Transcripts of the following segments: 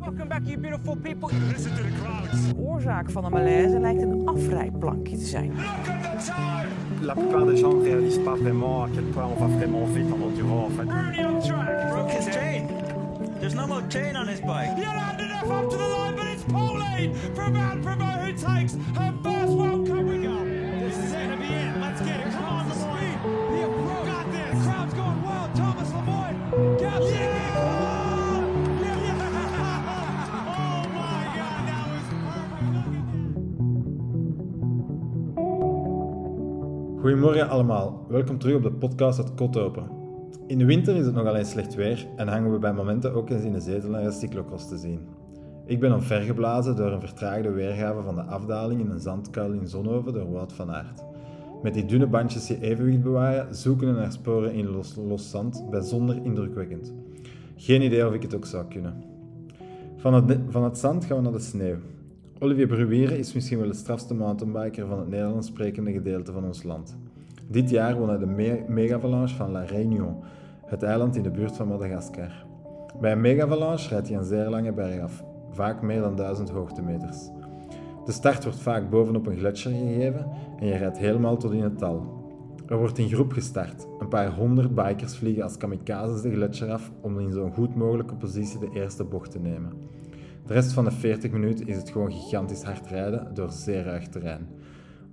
Welcome back, you beautiful people. Listen to the crowds. De oorzaak van de malaise lijkt een afrijplankje te zijn. Look at the time. La plupart des gens ne réalisent pas vraiment à quel point on va vraiment vite en enduro en fait. Rooney on track. broke his chain. There's no more chain on his bike. You landed up to the line, but it's Pauline from Van Provo who takes her first World Goedemorgen allemaal, welkom terug op de podcast Het Kot Open. In de winter is het nogal eens slecht weer en hangen we bij momenten ook eens in de zetel naar een cyclocross te zien. Ik ben omvergeblazen door een vertraagde weergave van de afdaling in een zandkuil in Zonhoven door Wout van Aert. Met die dunne bandjes die evenwicht bewaren, zoeken naar sporen in los, los zand, bijzonder indrukwekkend. Geen idee of ik het ook zou kunnen. Van het, van het zand gaan we naar de sneeuw. Olivier Bruwieren is misschien wel de strafste mountainbiker van het Nederlands sprekende gedeelte van ons land. Dit jaar won de me megavalanche van La Réunion, het eiland in de buurt van Madagaskar. Bij een megavalanche rijdt hij een zeer lange berg af, vaak meer dan 1000 hoogtemeters. De start wordt vaak bovenop een gletsjer gegeven en je rijdt helemaal tot in het dal. Er wordt in groep gestart. Een paar honderd bikers vliegen als kamikazes de gletsjer af om in zo'n goed mogelijke positie de eerste bocht te nemen. De rest van de 40 minuten is het gewoon gigantisch hard rijden door zeer ruig terrein.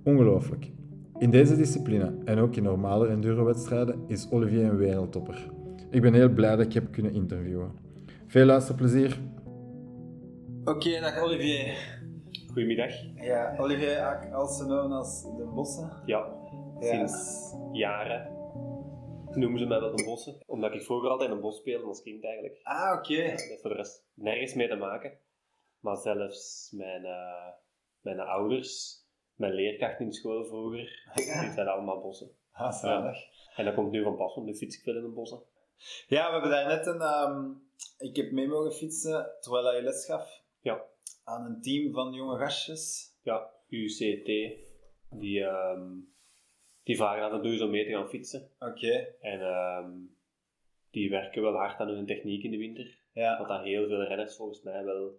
Ongelooflijk. In deze discipline en ook in normale endurowedstrijden is Olivier een wereldtopper. Ik ben heel blij dat ik heb kunnen interviewen. Veel luisterplezier. Oké, dag Olivier. Goedemiddag. Ja, Olivier, also known als de Bossen. Ja, Ja. sinds jaren noemen ze mij wel de bossen. Omdat ik vroeger altijd in een bos speelde als kind eigenlijk. Ah, oké. Dat heeft voor de rest nergens mee te maken. Maar zelfs mijn, eh, mijn ouders, mijn leerkrachten in school vroeger, die zijn allemaal bossen. Ah. En dat komt nu van pas, want nu fiets ik veel in de bossen. Ja, we hebben daar net een... ehm, ik heb mee mogen fietsen terwijl hij les gaf Ja, aan een team van jonge gastjes. ja UCT, die, ehm, die vragen af en toe zo mee te gaan fietsen. Oké, En ehm, die werken wel hard aan hun techniek in de winter. ja. Wat dat heel veel renners volgens mij wel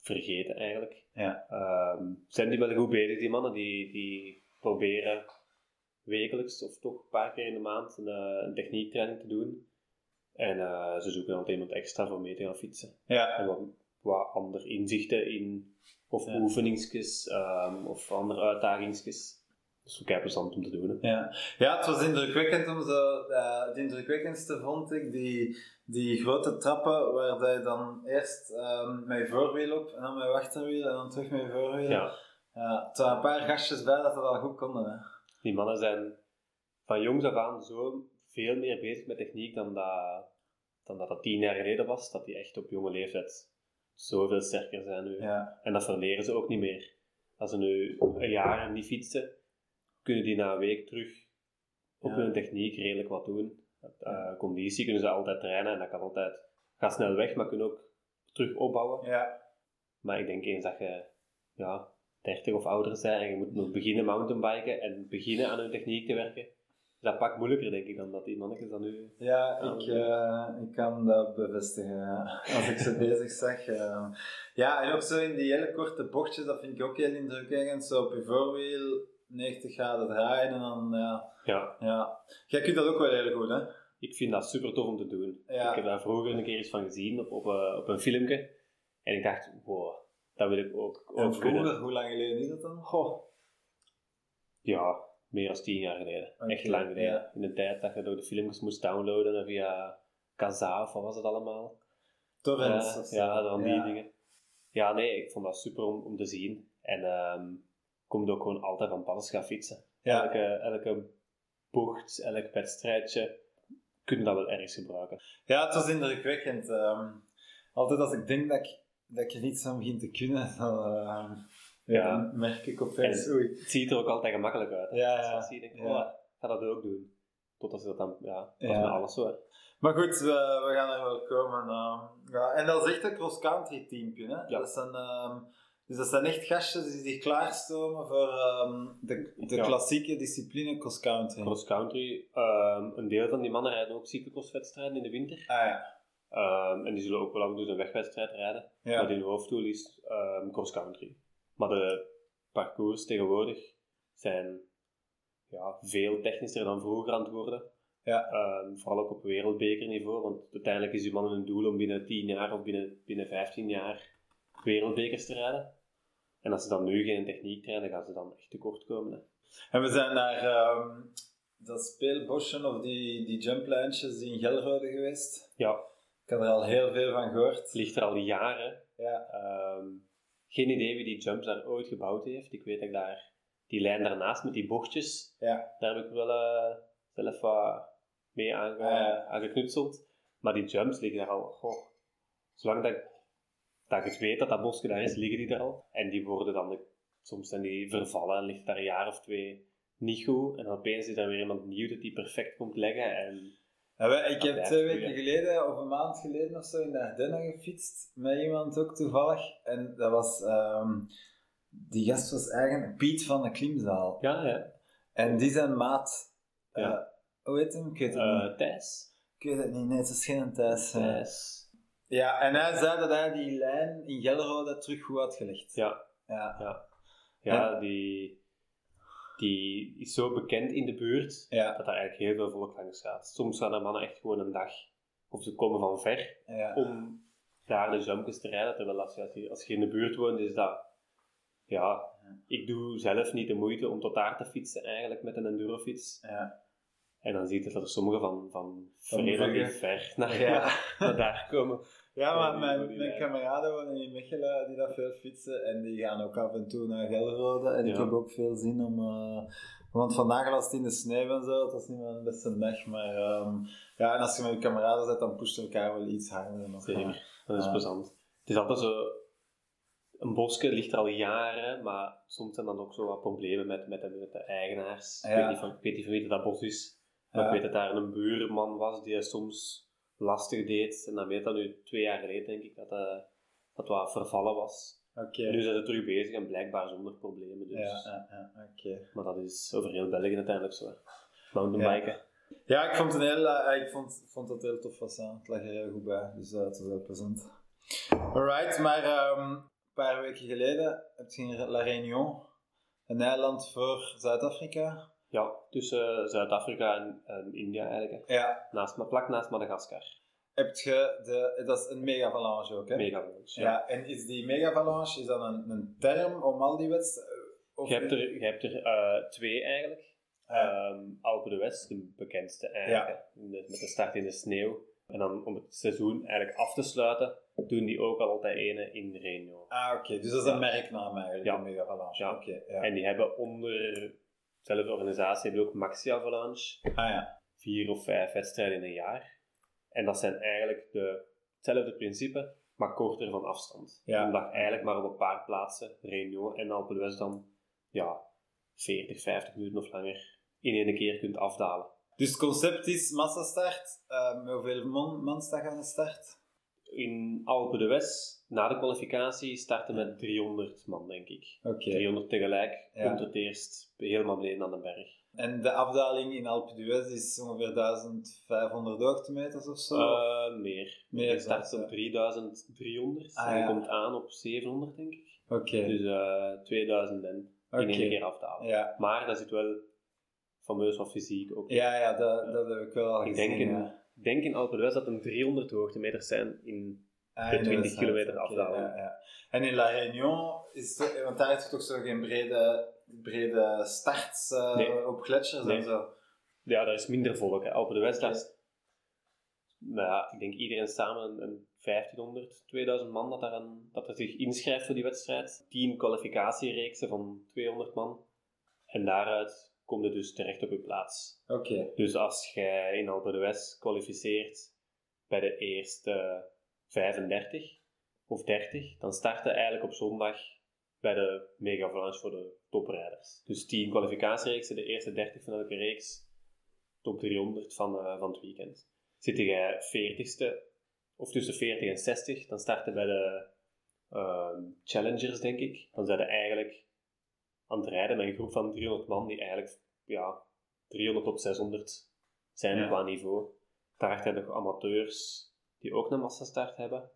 vergeten eigenlijk. Ja. Ehm, zijn die wel goed bezig, die mannen? Die, die proberen wekelijks of toch een paar keer in de maand een, eh, een techniektraining te doen. En eh, ze zoeken altijd iemand extra voor mee te gaan fietsen. Ja, En wat, wat andere inzichten in, of Ja. oefeningsjes, ehm, of andere uitdagingsjes. Dat is ook kei plezant om te doen. hè. ja. ja, het was indrukwekkend om zo... eh, het indrukwekkendste vond ik die, die grote trappen waar je dan eerst ehm, met je voorwiel op en dan je achterwiel en dan terug je voorwiel. Ja. Ja, er waren een paar gastjes bij dat dat al goed konden. Hè. Die mannen zijn van jongs af aan zo veel meer bezig met techniek dan dat, dan dat, dat tien jaar geleden was. Dat die echt op jonge leeftijd zoveel sterker zijn nu. Ja, En dat verleren ze ook niet meer. Als ze nu een jaar niet fietsen, kunnen die na een week terug op hun techniek redelijk wat doen. Eh, conditie kunnen ze altijd trainen en dat kan altijd. Gaat snel weg, maar kunnen ook terug opbouwen. ja, Maar ik denk eens dat je ja, 30 of ouder bent en je moet nog beginnen mountainbiken en beginnen aan hun techniek te werken. Dat pakt moeilijker, denk ik, dan dat die mannetjes dan nu... ja ik, eh, ik kan dat bevestigen. Als ik ze bezig zag. eh. Ja, en ook zo in die hele korte bochtjes, dat vind ik ook heel indrukwekkend. Zo op je voorwiel 90 graden draaien en dan, ja. Ja, ja. Jij kunt dat ook wel heel goed, hè? ik vind dat super tof om te doen. Ja. Ik heb daar vroeger een keer iets van gezien op, op, eh, op een filmpje. En ik dacht, wow, dat wil ik ook, En ook kunnen. vroeger, hoe lang geleden is dat dan? Goh. Ja, meer dan tien jaar geleden. Echt lang geleden. ja. In de tijd dat je door de filmpjes moest downloaden via Kazaa of wat was het allemaal. Torrents. Zo. ja, van die Ja. dingen. Ja, nee, ik vond dat super om, om te zien. En ehm komt ook gewoon altijd van pas gaan fietsen. Ja. Elke, elke bocht, elk wedstrijdje, kunnen dat wel ergens gebruiken. Ja, het was indrukwekkend. ehm. altijd als ik denk dat ik, dat ik er iets aan begin te kunnen, dan, ehm, ja, dan merk ik opeens, oei. Het ziet er ook altijd gemakkelijk uit. hè. Ja, je ja. Ja. oh, ga dat ook doen. Totdat ze dat dan, ja, dat is Ja. alles zo. Maar goed, we, we gaan er wel komen. ehm. ja, en dat is echt een cross-country teampje. Hè? Ja. Dat zijn ehm, Dus dat zijn echt gastjes die zich klaarstomen voor ehm, de, de Ja. klassieke discipline cross-country. Cross-country. ehm, een deel van die mannen rijden ook cyclocrosswedstrijden in de winter. Ah ja. Ehm, en die zullen ook wel af en toe een wegwedstrijd rijden. Ja. Maar hun hoofddoel is cross-country. Maar de parcours tegenwoordig zijn ja, veel technischer dan vroeger aan het worden. Ja. Vooral ook op wereldbekerniveau, want uiteindelijk is die man hun doel om binnen 10 jaar of binnen, binnen 15 jaar wereldbekers te rijden. En als ze dan nu geen techniek trainen, gaan ze dan echt tekort komen. Hè. En we zijn naar ehm, dat speelbosje of die, die jumplijntjes in Gelrode geweest. Ja, Ik heb er al heel veel van gehoord. ligt er al jaren. Ja. Ehm, geen idee wie die jumps daar ooit gebouwd heeft. Ik weet dat ik daar, die lijn daarnaast met die bochtjes, Ja. daar heb ik wel eh, zelf wat mee Ja. aangeknutseld. Maar die jumps liggen daar al, goh, zolang dat, ik- dat ik het weet dat dat bosje daar is, liggen die er al. En die worden dan, soms zijn die vervallen en ligt daar een jaar of twee niet goed. En dan opeens is er weer iemand nieuw dat die perfect komt leggen. En Ja, wij- ik heb twee weken geleden, of een maand geleden of zo, in de Ardennen gefietst. Met iemand ook toevallig. En dat was... ehm, die gast was eigenlijk Piet van de Klimzaal. ja, ja. En die zijn maat... Ja. eh, hoe heet hem? Ik weet het Eh, niet. Thijs. Ik weet het niet. Nee, het is geen Thijs. eh. Thijs. Ja, en hij zei dat hij die lijn in Gelrode terug goed had gelegd. Ja. Ja. Ja, ja die, die is zo bekend in de buurt Ja. dat daar eigenlijk heel veel volk langs gaat. Soms gaan er mannen echt gewoon een dag, of ze komen van ver, Ja. om daar de jumpjes te rijden. Terwijl als je, als je, als je in de buurt woont, is dat... Ja, ik doe zelf niet de moeite om tot daar te fietsen eigenlijk met een endurofiets. Ja. En dan zie je dat er sommigen van, van Van relatief Brugge. ver naar, Ja. naar daar komen. Ja, maar mijn, mijn kameraden wonen in Mechelen die dat veel fietsen en die gaan ook af en toe naar Gelrode. En ik heb ook veel zin om. eh, want vandaag was het in de sneeuw en zo, het was niet mijn beste dag. Maar ehm, ja, en als je met je kameraden zit, dan pusht je elkaar wel iets harder. nog. Zeker. Dat is Ja. plezant. Het is altijd zo... Een bosje ligt er al jaren, maar soms zijn dan ook zo wat problemen met, met, de, met de eigenaars. Ik, Ja. weet niet van, ik weet niet van wie dat bos is, maar Ja. ik weet dat daar een buurman was die soms lastig deed. En dan weet dat nu twee jaar geleden, denk ik, dat eh, dat wat vervallen was. Oké. Nu zijn ze terug bezig en blijkbaar zonder problemen. Dus. Ja, ja, ja, oké. Maar dat is over heel België uiteindelijk zo. Mountainbiken. Ja, ik vond het heel, eh, ik vond, vond het heel tof was. ja. Het lag er heel goed bij, dus eh, het was heel plezant. Alright, maar ehm, een paar weken geleden heb je in La Réunion, een eiland voor Zuid-Afrika. Ja, tussen eh, Zuid-Afrika en, en India eigenlijk. hè. Ja, Naast, vlak naast Madagaskar. heb je de, dat is een megavalanche ook, hè? Mega ja. Ja. en is die megavalanche, is dat een, een term om al die wedstrijden? Of Je hebt er, je hebt er eh, twee eigenlijk. Ja. Ehm, Alpe de West, de bekendste eigenlijk. de- met de start in de sneeuw. En dan om het seizoen eigenlijk af te sluiten, doen die ook al altijd ene in Reno. Ah, oké, dus dat is een merknaam eigenlijk, Ja. de megavalanche. Ja. Oké, ja. En die hebben onder dezelfde organisatie hebben ook Maxi Avalanche. Ah ja, Vier of vijf wedstrijden in een jaar. En dat zijn eigenlijk de, hetzelfde principe, maar korter van afstand. Ja. Omdat je eigenlijk maar op een paar plaatsen, Reno en Alpe dan, ja, 40, 50 minuten of langer in één keer kunt afdalen. dus het concept is massastart. Uh, met hoeveel man, man staat aan de start? In Alpe de West, na de kwalificatie, starten met 300 man, denk ik. Oké. 300 tegelijk, Ja. komt het eerst helemaal beneden aan de berg. En de afdaling in Alpe d'Huez is ongeveer 1500 hoogtemeters of zo? Eh, meer. Meer Je start op 3300 Ah, en je ja. komt aan op 700, denk ik. Oké. Dus eh 2000 en in één keer afdalen. Ja. Maar dat zit wel fameus van fysiek ook. Ja, ja, dat, dat heb ik wel al Ik gezien. denk denk in Alpe dat een 300 hoogtemeters zijn in Ah, de in 20 Westland, kilometer ja, ja. En in La Réunion, is het, want daar is het toch zo geen brede, brede starts eh, Nee. op gletsjers Nee. en zo. Ja, daar is minder volk. Hè. Alpe d'Huez, daar is... Nou ja, ik denk iedereen samen een, een 1500, 2000 man dat, daar aan, dat er zich inschrijft voor die wedstrijd. 10 kwalificatiereeksen van 200 man. En daaruit kom je dus terecht op je plaats. Oké. Dus als jij in Alpe d'Huez kwalificeert bij de eerste 35 of 30, dan start je eigenlijk op zondag bij de Mega Avalanche voor de toprijders. Dus 10 kwalificatiereeksen, de eerste 30 van elke reeks, top 300 van, eh, van het weekend. Zit jij 40ste of tussen 40 en 60, dan start je bij de ehm, challengers, denk ik. Dan zijn er eigenlijk aan het rijden met een groep van 300 man die eigenlijk ja, 300 tot 600 zijn Ja. qua niveau. Heb je nog amateurs die ook een massastart hebben.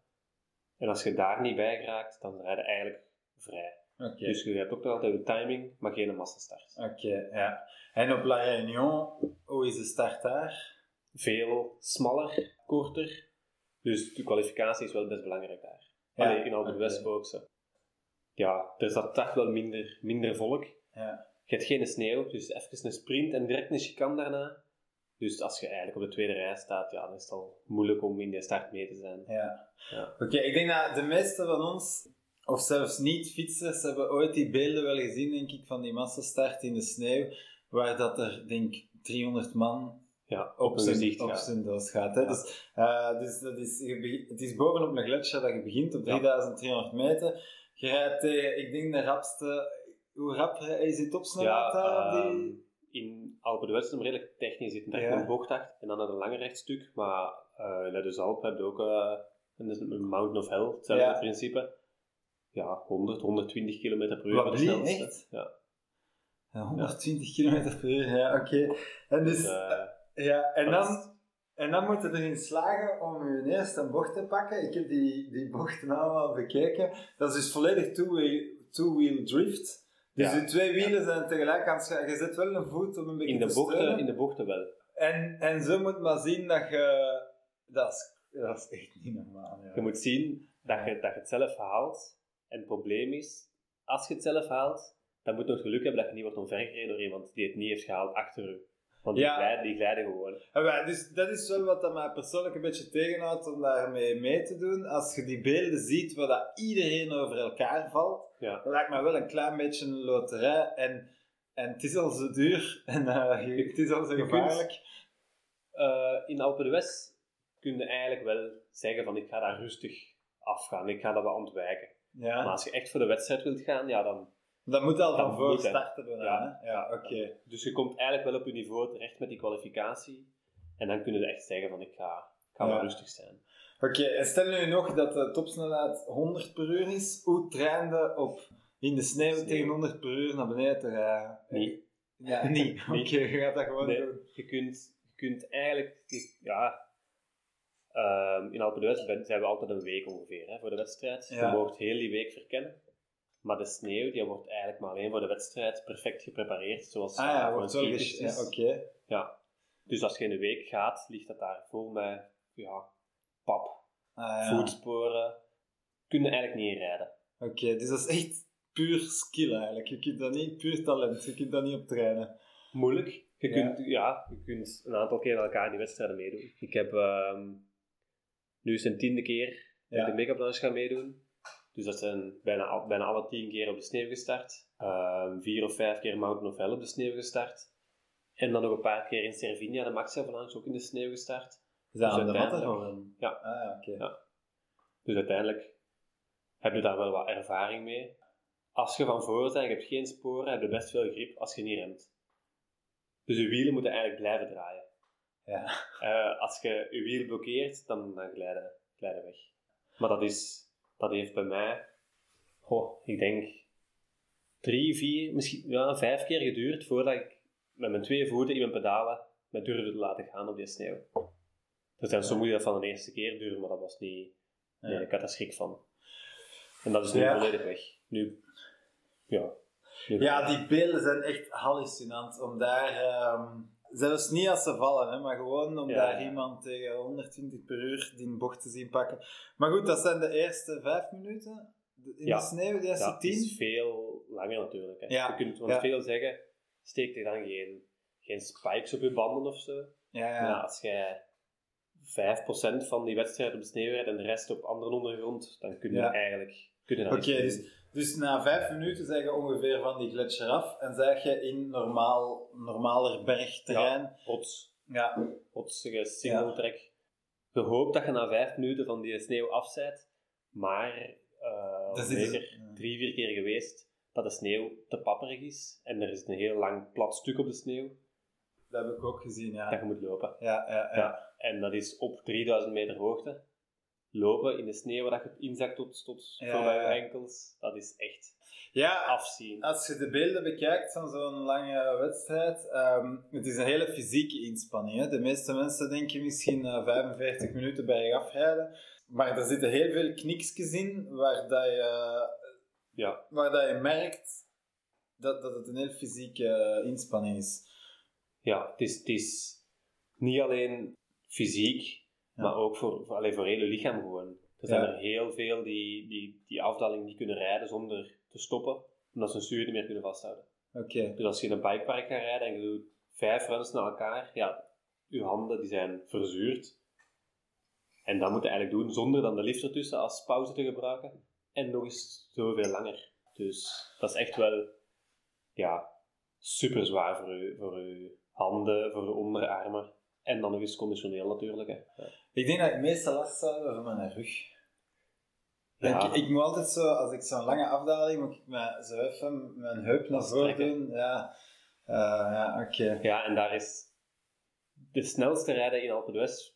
En als je daar niet bij geraakt, dan rijden eigenlijk vrij. Dus je hebt ook nog altijd een timing, maar geen massastart. Oké, ja. En op La Réunion, hoe is de start daar? Veel smaller, korter. Dus de kwalificatie is wel best belangrijk daar. Ja, Allee, in ook zo. Ja, er zat echt wel minder, minder volk. Ja. Je hebt geen sneeuw, dus even een sprint en direct een chicane daarna. Dus als je eigenlijk op de tweede rij staat, ja, dan is het al moeilijk om in de start mee te zijn. Ja. Ja. Oké, ik denk dat de meeste van ons, of zelfs niet-fietsers, hebben ooit die beelden wel gezien, denk ik, van die massastart in de sneeuw, waar dat er, denk ik, 300 man Ja, op zijn, gezicht op gaat. zijn doos gaat. Hè? Ja. Dus, eh, dus dat is, het is bovenop een gletsjer dat je begint op Ja. 3300 meter. Je rijdt tegen, ik denk, de rapste... Hoe rap is het opsnelheid Ja, daar? ehm, die... in Alpe d'Huez is redelijk technisch. zit direct Ja. een bocht achter en dan een lange rechtstuk. Maar eh in de Alpe heb je ook eh, een, Mountain of Hell, hetzelfde Ja. principe. Ja, 100, 120 km per uur. Wat, de snelste. echt? Ja. Ja, 120 km per uur, ja, oké. En dus... Dus, eh, Ja, en dan, is- en dan moet je erin slagen om je eerste bocht te pakken. Ik heb die, die bochten allemaal bekeken. Dat is dus volledig two-wheel two-wheel drift. Dus Ja. de twee wielen zijn tegelijk aan het Je zet wel een voet om een beetje in, de te bochten, steunen. in de bochten wel. En, en zo moet maar zien dat je... Dat is, dat is echt niet normaal. Ja. Je moet zien dat je, dat je het zelf haalt. En het probleem is, als je het zelf haalt, dan moet je nog geluk hebben dat je niet wordt omvergereden door iemand die het niet heeft gehaald achter je. Want die, Ja. glijden, die glijden gewoon. En wij- dus dat is wel wat dat mij persoonlijk een beetje tegenhoudt om daarmee mee te doen. Als je die beelden ziet waar dat iedereen over elkaar valt, Ja. dat lijkt mij wel een klein beetje een loterij. En, en het is al zo duur en eh, het is al zo kunt- gevaarlijk. Eh, in Alpe d'Huez kun je eigenlijk wel zeggen van ik ga daar rustig afgaan, ik ga dat wel ontwijken. Maar Ja. als je echt voor de wedstrijd wilt gaan, ja dan... Dat moet al van voor starten doen. Ja. hè? ja oké. Dus je komt eigenlijk wel op je niveau terecht met die kwalificatie. En dan kun je echt zeggen van ik ga, ik ga Ja. maar rustig zijn. Oké, en stel nu nog dat de topsnelheid 100 per uur is. Hoe trainde op in de sneeuw, Sneeuw. tegen 100 per uur naar beneden te rijden? Niet. Ja, niet. Oké, je gaat dat gewoon Nee, doen. je kunt, je kunt eigenlijk, ja, ehm, in Alpe d'Huez ben- zijn we altijd een week ongeveer hè, voor de wedstrijd. Ja. Je mag heel die week verkennen. Maar de sneeuw die wordt eigenlijk maar alleen voor de wedstrijd perfect geprepareerd, zoals Ah ja, voor wordt skipist gesch- ja, is. Oké. Ja. Dus als je in een week gaat, ligt dat daar vol met ja, pap, Ah, ja. voetsporen. Kun je eigenlijk niet inrijden. Oké, dus dat is echt puur skill eigenlijk. Je kunt dat niet, puur talent, je kunt dat niet op trainen. Moeilijk. Je, Ja. Kunt, ja, je kunt een aantal keer aan elkaar in die wedstrijden meedoen. Ik heb ehm, nu is het een tiende keer dat Ja. ik de make-up gaan meedoen. Dus dat zijn bijna, al- bijna alle tien keer op de sneeuw gestart. Ehm, vier of vijf keer Mountain of Hell op de sneeuw gestart. En dan nog een paar keer in Servinia, de Maxi Avalanche, ook in de sneeuw gestart. Is dat Dus aan de? Ja. Ah ja, oké. Ja. Dus uiteindelijk heb je daar wel wat ervaring mee. Als je van je hebt geen sporen, heb je best veel grip als je niet remt. Dus je wielen moeten eigenlijk blijven draaien. Ja. Eh, als je je wiel blokkeert, dan, dan glijden, glijden weg. Maar dat, is, dat heeft bij mij, goh, ik denk, drie, vier, misschien ja, vijf keer geduurd voordat ik met mijn twee voeten in mijn pedalen me durfde te laten gaan op die sneeuw. Dus dan zo dat van de eerste keer duren, maar dat was niet... Nee, ik had daar schrik van. En dat is nu Ja. volledig weg. Nu, ja. Nu- Ja, die beelden zijn echt hallucinant. Om daar, ehm, zelfs niet als ze vallen, hè, maar gewoon om Ja, daar ja. iemand tegen 120 per uur die bocht te zien pakken. Maar goed, dat zijn de eerste vijf minuten in Ja. de sneeuw, de eerste het tien. is veel langer natuurlijk. Hè. Je kunt want veel zeggen, steek er dan geen, geen spikes op je banden of zo. Ja, Maar als jij 5% van die wedstrijd op de sneeuw rijdt en de rest op andere ondergrond, dan kun je eigenlijk dat Oké, dus, dus na vijf minuten zeg je ongeveer van die gletsjer af en zeg je in normaal, normaler bergterrein. rots, Ja. rotsige single track. Je hoopt dat je na 5 minuten van die sneeuw af bent, maar uh, Dat is- zeker ja. drie, vier keer geweest dat de sneeuw te papperig is en er is een heel lang plat stuk op de sneeuw dat heb ik ook gezien, ja. dat je moet lopen. Ja, ja, ja. Ja. En dat is op 3000 meter hoogte. Lopen in de sneeuw waar je inzakt tot, tot Ja, voorbij je enkels, dat is echt Ja, afzien. als je de beelden bekijkt van zo'n lange wedstrijd, ehm, het is een hele fysieke inspanning. Hè? De meeste mensen denken misschien eh, 45 minuten bergaf rijden, maar er zitten heel veel kniksjes in waar, dat je, Ja, waar dat je merkt dat, dat het een heel fysieke inspanning is. ja het, is, het is niet alleen fysiek. Maar ook voor, voor, voor heel je lichaam gewoon. Er zijn er heel veel die, die die afdaling niet kunnen rijden zonder te stoppen, omdat ze hun stuur niet meer kunnen vasthouden. Oké, Dus als je in een bikepark gaat rijden en je doet vijf runs naar elkaar, ja, je handen die zijn verzuurd. En dat moet je eigenlijk doen zonder dan de lift ertussen als pauze te gebruiken. En nog eens zoveel langer. Dus dat is echt wel, ja, super zwaar voor je, voor je handen, voor je onderarmen. En dan nog eens conditioneel natuurlijk. Hè. Ja. ik denk dat ik het meeste last zou hebben van mijn rug. Ja. Ik, ik moet altijd zo, als ik zo'n lange afdaling, moet ik mijn, zo even mijn heup naar voren doen. Ja, Eh, ja oké. Ja, en daar is de snelste rijden in Alpe d'Huez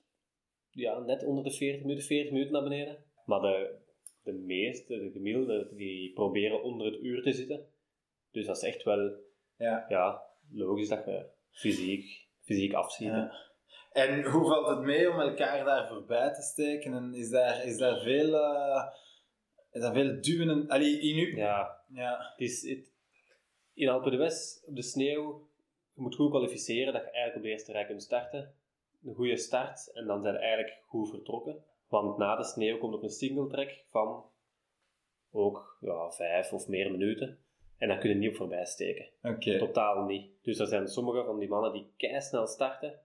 ja, net onder de 40 minuten, 40 minuten naar beneden. Maar de, de meeste, de gemiddelde, die proberen onder het uur te zitten. Dus dat is echt wel Ja. ja, logisch dat je fysiek, fysiek. Ja. En hoe valt het mee om elkaar daar voorbij te steken? En is daar, is daar veel, eh, is daar veel duwen? En, allee, in u... Ja, Ja. het is, het, in Alpe d'Huez, op de sneeuw, je moet goed kwalificeren dat je eigenlijk op de eerste rij kunt starten. Een goede start en dan zijn je eigenlijk goed vertrokken. Want na de sneeuw komt op een single track van ook ja, vijf of meer minuten. En daar kun je niet op voorbij steken. Oké. Totaal niet. Dus er zijn sommige van die mannen die snel starten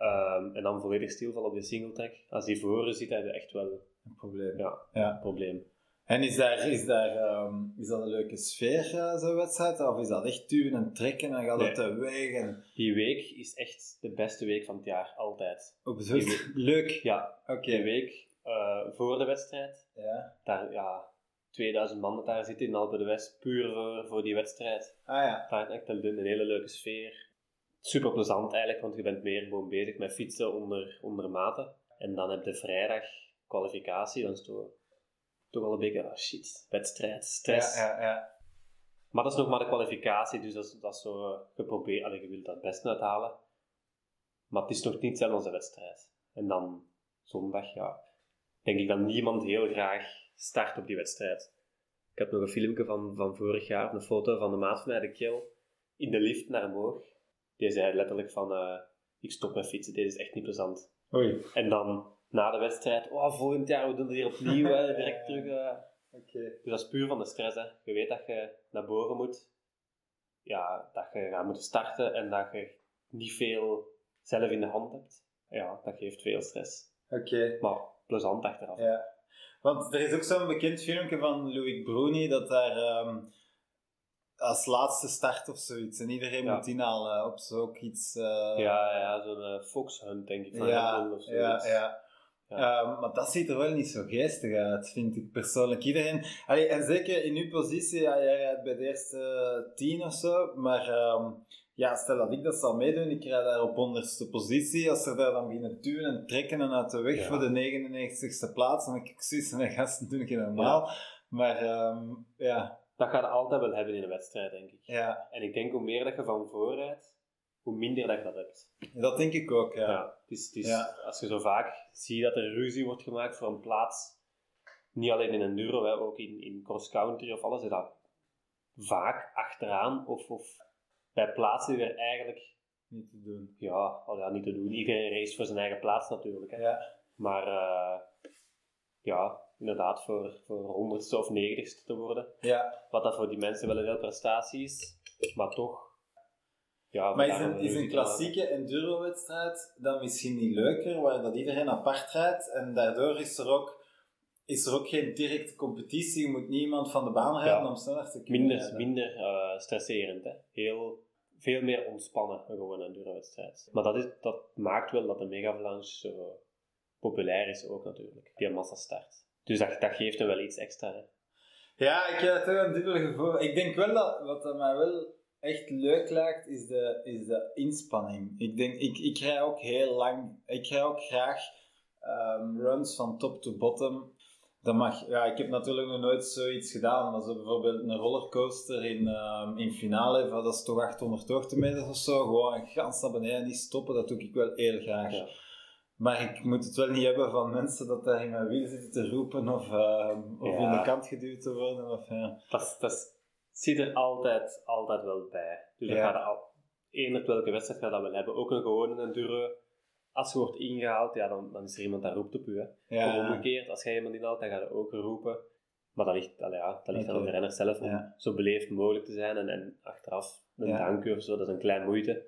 ehm, en dan volledig stilvallen op de single track. Als die voor je zit, heb je echt wel Een probleem. ja, Ja. een probleem. En is, daar, is, daar, ehm, is dat een leuke sfeer, eh, zo'n wedstrijd? Of is dat echt duwen en trekken en gaat Nee. het te wegen? Die week is echt de beste week van het jaar, altijd. Op leuk. Ja, Oké. week eh, voor de wedstrijd, Ja. daar ja, 2000 man dat daar zitten in Alpe d'Huez, puur voor, voor die wedstrijd. Ah ja. Daar is echt een, een hele leuke sfeer. Super plezant eigenlijk, want je bent meer gewoon bezig met fietsen onder, onder maten. En dan heb je vrijdag kwalificatie, dan is het toch, toch wel een beetje, ah shit, wedstrijd, stress. Ja, ja, ja. Maar dat is nog maar de kwalificatie, dus dat is, dat is zo eh, geprobeerd. Allee, je wilt dat het beste uithalen. Maar het is nog niet zelfs onze wedstrijd. En dan zondag, ja, denk ik dat niemand heel graag start op die wedstrijd. Ik heb nog een filmpje van, van vorig jaar, een foto van de maat van mij, de Kill, in de lift naar omhoog. Die zei letterlijk van, eh, ik stop met fietsen, dit is echt niet plezant. Oei. En dan na de wedstrijd, oh, volgend jaar, we doen het hier opnieuw, hè, direct terug. eh. Dus dat is puur van de stress. Hè. Je weet dat je naar boven moet. Ja, dat je gaat moeten starten en dat je niet veel zelf in de hand hebt. Ja, dat geeft veel stress. Oké. Maar plezant achteraf. Ja. Want er is ook zo'n bekend filmpje van Louis Bruni dat daar ehm, als laatste start of zoiets. En iedereen Ja. moet inhalen op zo iets. eh, Ja, ja, zo'n eh, foxhunt denk ik van ja, of ja, ja. Ja. Ehm, maar dat ziet er wel niet zo geestig uit, vind ik persoonlijk. Iedereen, allee, en zeker in uw positie, ja, jij rijdt bij de eerste tien of zo, maar ehm, ja, stel dat ik dat zal meedoen, ik rijd daar op onderste positie, als ze daar dan beginnen duwen en trekken en uit de weg Ja. voor de 99ste plaats, dan denk ik zoiets van, gasten doen ik normaal. Maar ehm, ja, Dat gaat je altijd wel hebben in een wedstrijd, denk ik. ja, En ik denk hoe meer dat je van vooruit, hoe minder dat je dat hebt. dat denk ik ook, ja. Ja, het is, het is, Ja. Als je zo vaak ziet dat er ruzie wordt gemaakt voor een plaats, niet alleen in enduro, hè, ook in, in cross-country of alles, is dat vaak achteraan of, of bij plaatsen die er eigenlijk Niet te doen. ja, al ja, niet te doen. Iedereen race voor zijn eigen plaats natuurlijk. Hè. Ja, Maar eh, ja, inderdaad, voor, voor honderdste of negentigste te worden. ja. Wat dat voor die mensen wel een heel prestatie is, maar toch. Ja, Maar is een, is klassieke enduro-wedstrijd dan misschien niet leuker, waar dat iedereen apart rijdt en daardoor is er ook, is er ook geen directe competitie, je moet niemand van de baan rijden Ja. om sneller te kunnen Minder, rijden. minder eh, stresserend. Hè. Heel, veel meer ontspannen gewoon een enduro-wedstrijd. Maar dat, is, dat maakt wel dat de Mega zo populair is ook natuurlijk, die massa start. Dus dat, dat geeft hem wel iets extra. Hè. Ja, ik heb toch een dubbel gevoel. Ik denk wel dat wat mij wel echt leuk lijkt, is de, is de inspanning. Ik denk, ik, ik rij ook heel lang, ik rij ook graag ehm, runs van top to bottom. Dat mag, ja, ik heb natuurlijk nog nooit zoiets gedaan, maar zo bijvoorbeeld een rollercoaster in, ehm, in finale, dat is toch 800 hoogtemeters of zo, gewoon gans naar beneden, niet stoppen, dat doe ik wel heel graag. Ja. Maar ik moet het wel niet hebben van mensen dat daar in mijn wiel zitten te roepen of, ehm, of Ja. in de kant geduwd te worden. Of, ja. Dat, dat zit er altijd, altijd wel bij. Dus dat Ja. gaat er al, eender welke wedstrijd gaat dat wel hebben. Ook een gewone enduro. Als je wordt ingehaald, ja, dan, dan is er iemand dat roept op. Of Ja, omgekeerd, als jij iemand inhaalt, dan gaat hij ook roepen. Maar dat ligt, allee, ja, dat ligt aan de renner zelf om zo beleefd mogelijk te zijn en, en achteraf een Ja. dank u of zo, dat is een klein moeite.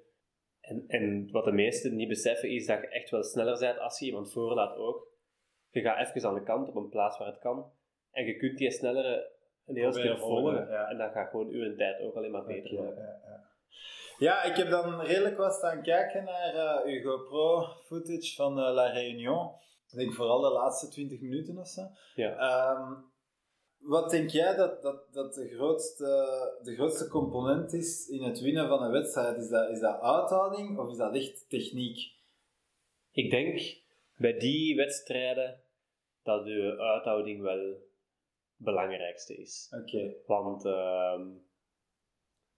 En, en wat de meesten niet beseffen is dat je echt wel sneller bent als je iemand voorlaat ook. Je gaat even aan de kant op een plaats waar het kan en je kunt die sneller een heel stuk volgen, ja. En dan gaat gewoon uw tijd ook alleen maar beter Ja, worden. ja, ja. Ja, ik heb dan redelijk wat staan kijken naar eh uw GoPro footage van eh, La Réunion. Ik denk vooral de laatste 20 minuten of zo. Ja. Ehm, wat denk jij dat, dat, dat de, grootste, de grootste component is in het winnen van een wedstrijd? Is dat, is dat uithouding of is dat echt techniek? Ik denk bij die wedstrijden dat de uithouding wel het belangrijkste is. Oké, Want ehm,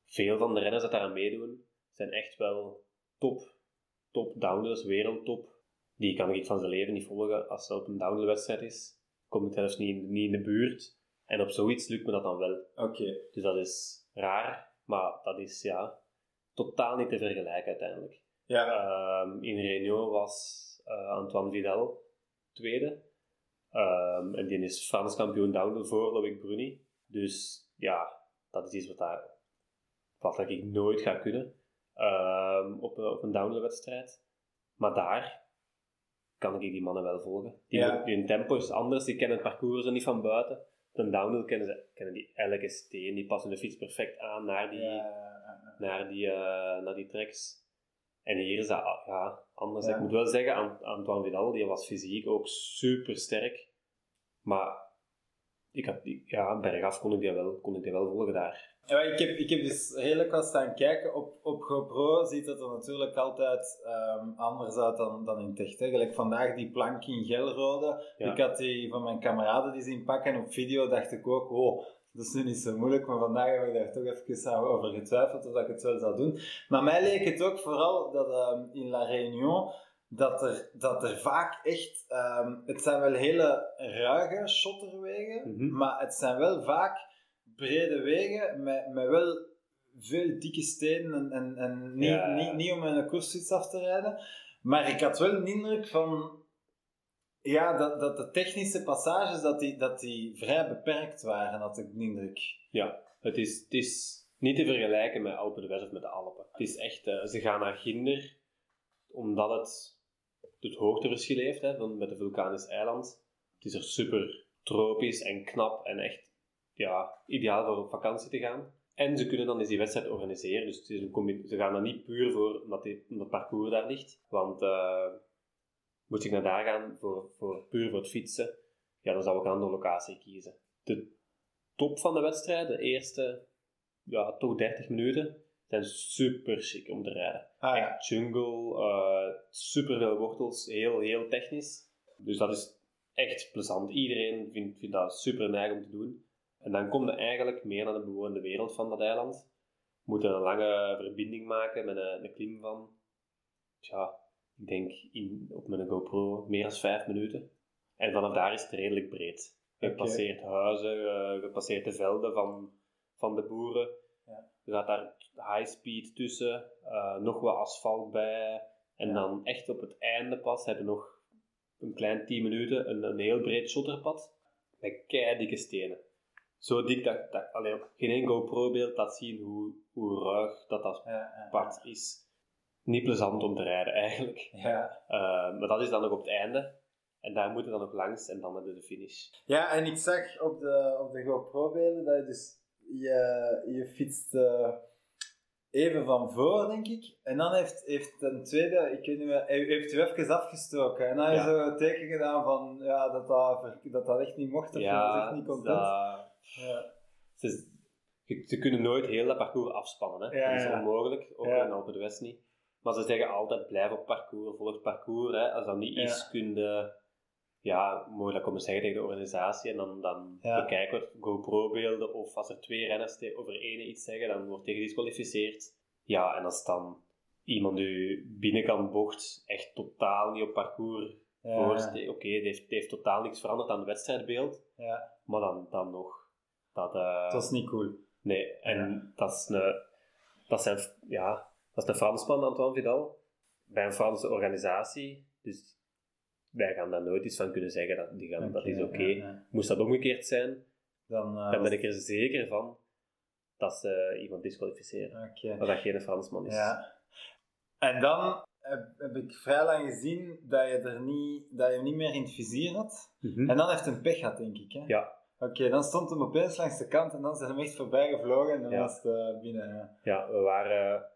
veel van de renners dat daar aan meedoen, zijn echt wel top, top downhillers, wereldtop. Die kan ik van zijn leven niet volgen als ze op een downhill-wedstrijd is. Kom ik zelfs niet niet in de buurt. En op zoiets lukt me dat dan wel. oké. Dus dat is raar, maar dat is ja, totaal niet te vergelijken uiteindelijk. Ja, Ehm, in Renault was eh, Antoine Vidal tweede. Ehm, en die is Frans kampioen downhill voor Loïc Bruni. Dus ja, dat is iets wat, daar, wat ik nooit ga kunnen ehm, op, een- op een downhill wedstrijd. Maar daar kan ik die mannen wel volgen. Die, Ja. die hun tempo is anders, die kennen het parcours er niet van buiten. Een downhill kennen, ze, kennen die elke steen, die passen de fiets perfect aan naar die, ja, naar die, eh, naar die tracks. En hier is dat ah, ja, anders. Ja. Ik moet wel zeggen, Ant- Antoine Vidal die was fysiek ook super sterk. Maar ik had, die- ja, bergaf kon ik die wel, kon ik die wel volgen daar. Ja, ik, heb, ik heb dus redelijk wat staan kijken. Op, op GoPro ziet het er natuurlijk altijd ehm, anders uit dan, dan in. Hè. Gelijk vandaag die plank in gelrode. Ja. Ik had die van mijn kameraden die zien pakken. En op video dacht ik ook, wow, dat is nu niet zo moeilijk. Maar vandaag heb ik daar toch even over getwijfeld of ik het wel zou doen. Maar mij leek het ook vooral dat ehm, in La Réunion dat er, dat er vaak echt... ehm, het zijn wel hele ruige shotterwegen, Mhm. maar het zijn wel vaak brede wegen met, met wel veel dikke stenen en, en, en niet, Ja. niet, niet om een koersfiets af te rijden. Maar ik had wel een indruk van... Ja, dat, dat de technische passages dat die, dat die vrij beperkt waren, had ik de indruk. Ja, het is, het is niet te vergelijken met Alpen de West of met de Alpen. Het is echt, eh, ze gaan naar Ginder omdat het het hoogteverschil heeft hè, van, met de vulkanisch eiland. Het is er super tropisch en knap en echt ja, ideaal voor op vakantie te gaan. En ze kunnen dan eens die wedstrijd organiseren. Dus het is een ze gaan dan niet puur voor omdat, die, omdat het parcours daar ligt. Want eh, moet ik naar daar gaan voor, voor, puur voor het fietsen, ja, dan zou ik een andere locatie kiezen. De top van de wedstrijd, de eerste ja, toch 30 minuten, zijn super chic om te rijden. Ah ja. Echt jungle, eh super veel wortels, heel, heel technisch. Dus dat is echt plezant. Iedereen vindt, vindt dat super neig om te doen. En dan kom je eigenlijk meer naar de bewoonde wereld van dat eiland. Moet een lange verbinding maken met een, een klim van, tja, ik denk in, op mijn GoPro meer dan 5 minuten. En vanaf daar is het redelijk breed. Je passeert huizen, eh, je passeert de velden van, van de boeren. Ja. Je gaat daar high speed tussen, eh, nog wat asfalt bij. En Ja. dan echt op het einde pas hebben we nog een klein 10 minuten een, een heel breed shotterpad met keidikke stenen. Zo dik dat, dat allee, geen één GoPro-beeld laat zien hoe, hoe ruig dat, dat Ja, ja. pad is. Niet plezant om te rijden eigenlijk. Ja. Eh, maar dat is dan nog op het einde. En daar moeten we dan nog langs en dan hebben we de finish. Ja, en ik zag op de, op de GoPro-beelden dat je dus... Je, je fietst eh, even van voor, denk ik. En dan heeft, heeft een tweede, ik weet niet meer, heeft u even afgestoken. En dan heeft Ja. hij zo een teken gedaan van ja, dat, dat, dat dat echt niet mocht. Of je was echt niet content. dat- Ja. ze, ze- kunnen nooit heel dat parcours afspannen. Hè? Ja, dat is onmogelijk, ook in de West niet. Maar ze zeggen altijd, blijf op parcours, volg het parcours. Hè? Als dat niet is, Ja. kun je ja, mogen dat komen zeggen tegen de organisatie en dan, dan bekijken we GoPro-beelden of als er twee renners over ene iets zeggen, dan wordt hij gedisqualificeerd. Ja, en als dan iemand u binnenkant bocht echt totaal niet op parcours Ja. oké, het heeft, het heeft totaal niks veranderd aan het wedstrijdbeeld, Ja, maar dan, dan nog. Dat, eh, dat is niet cool. Nee, en dat is een, dat zijn, ja, dat is een Fransman, Antoine Vidal, bij een Franse organisatie. Dus wij gaan daar nooit iets van kunnen zeggen dat, die gaan, dat is oké. ja, ja. Moest dat omgekeerd zijn, Dan, eh, dan ben ik er zeker van dat ze iemand disqualificeren. Oké. Dat dat geen Fransman is. Ja. En dan heb, heb ik vrij lang gezien dat je, er niet, dat je hem niet meer in het vizier had. Mhm. En dan heeft hij een pech gehad, denk ik. Hè? Ja. Oké, dan stond hem opeens langs de kant en dan zijn hem echt voorbij gevlogen en dan Ja. was het eh, binnen. Ja. Ja, we waren...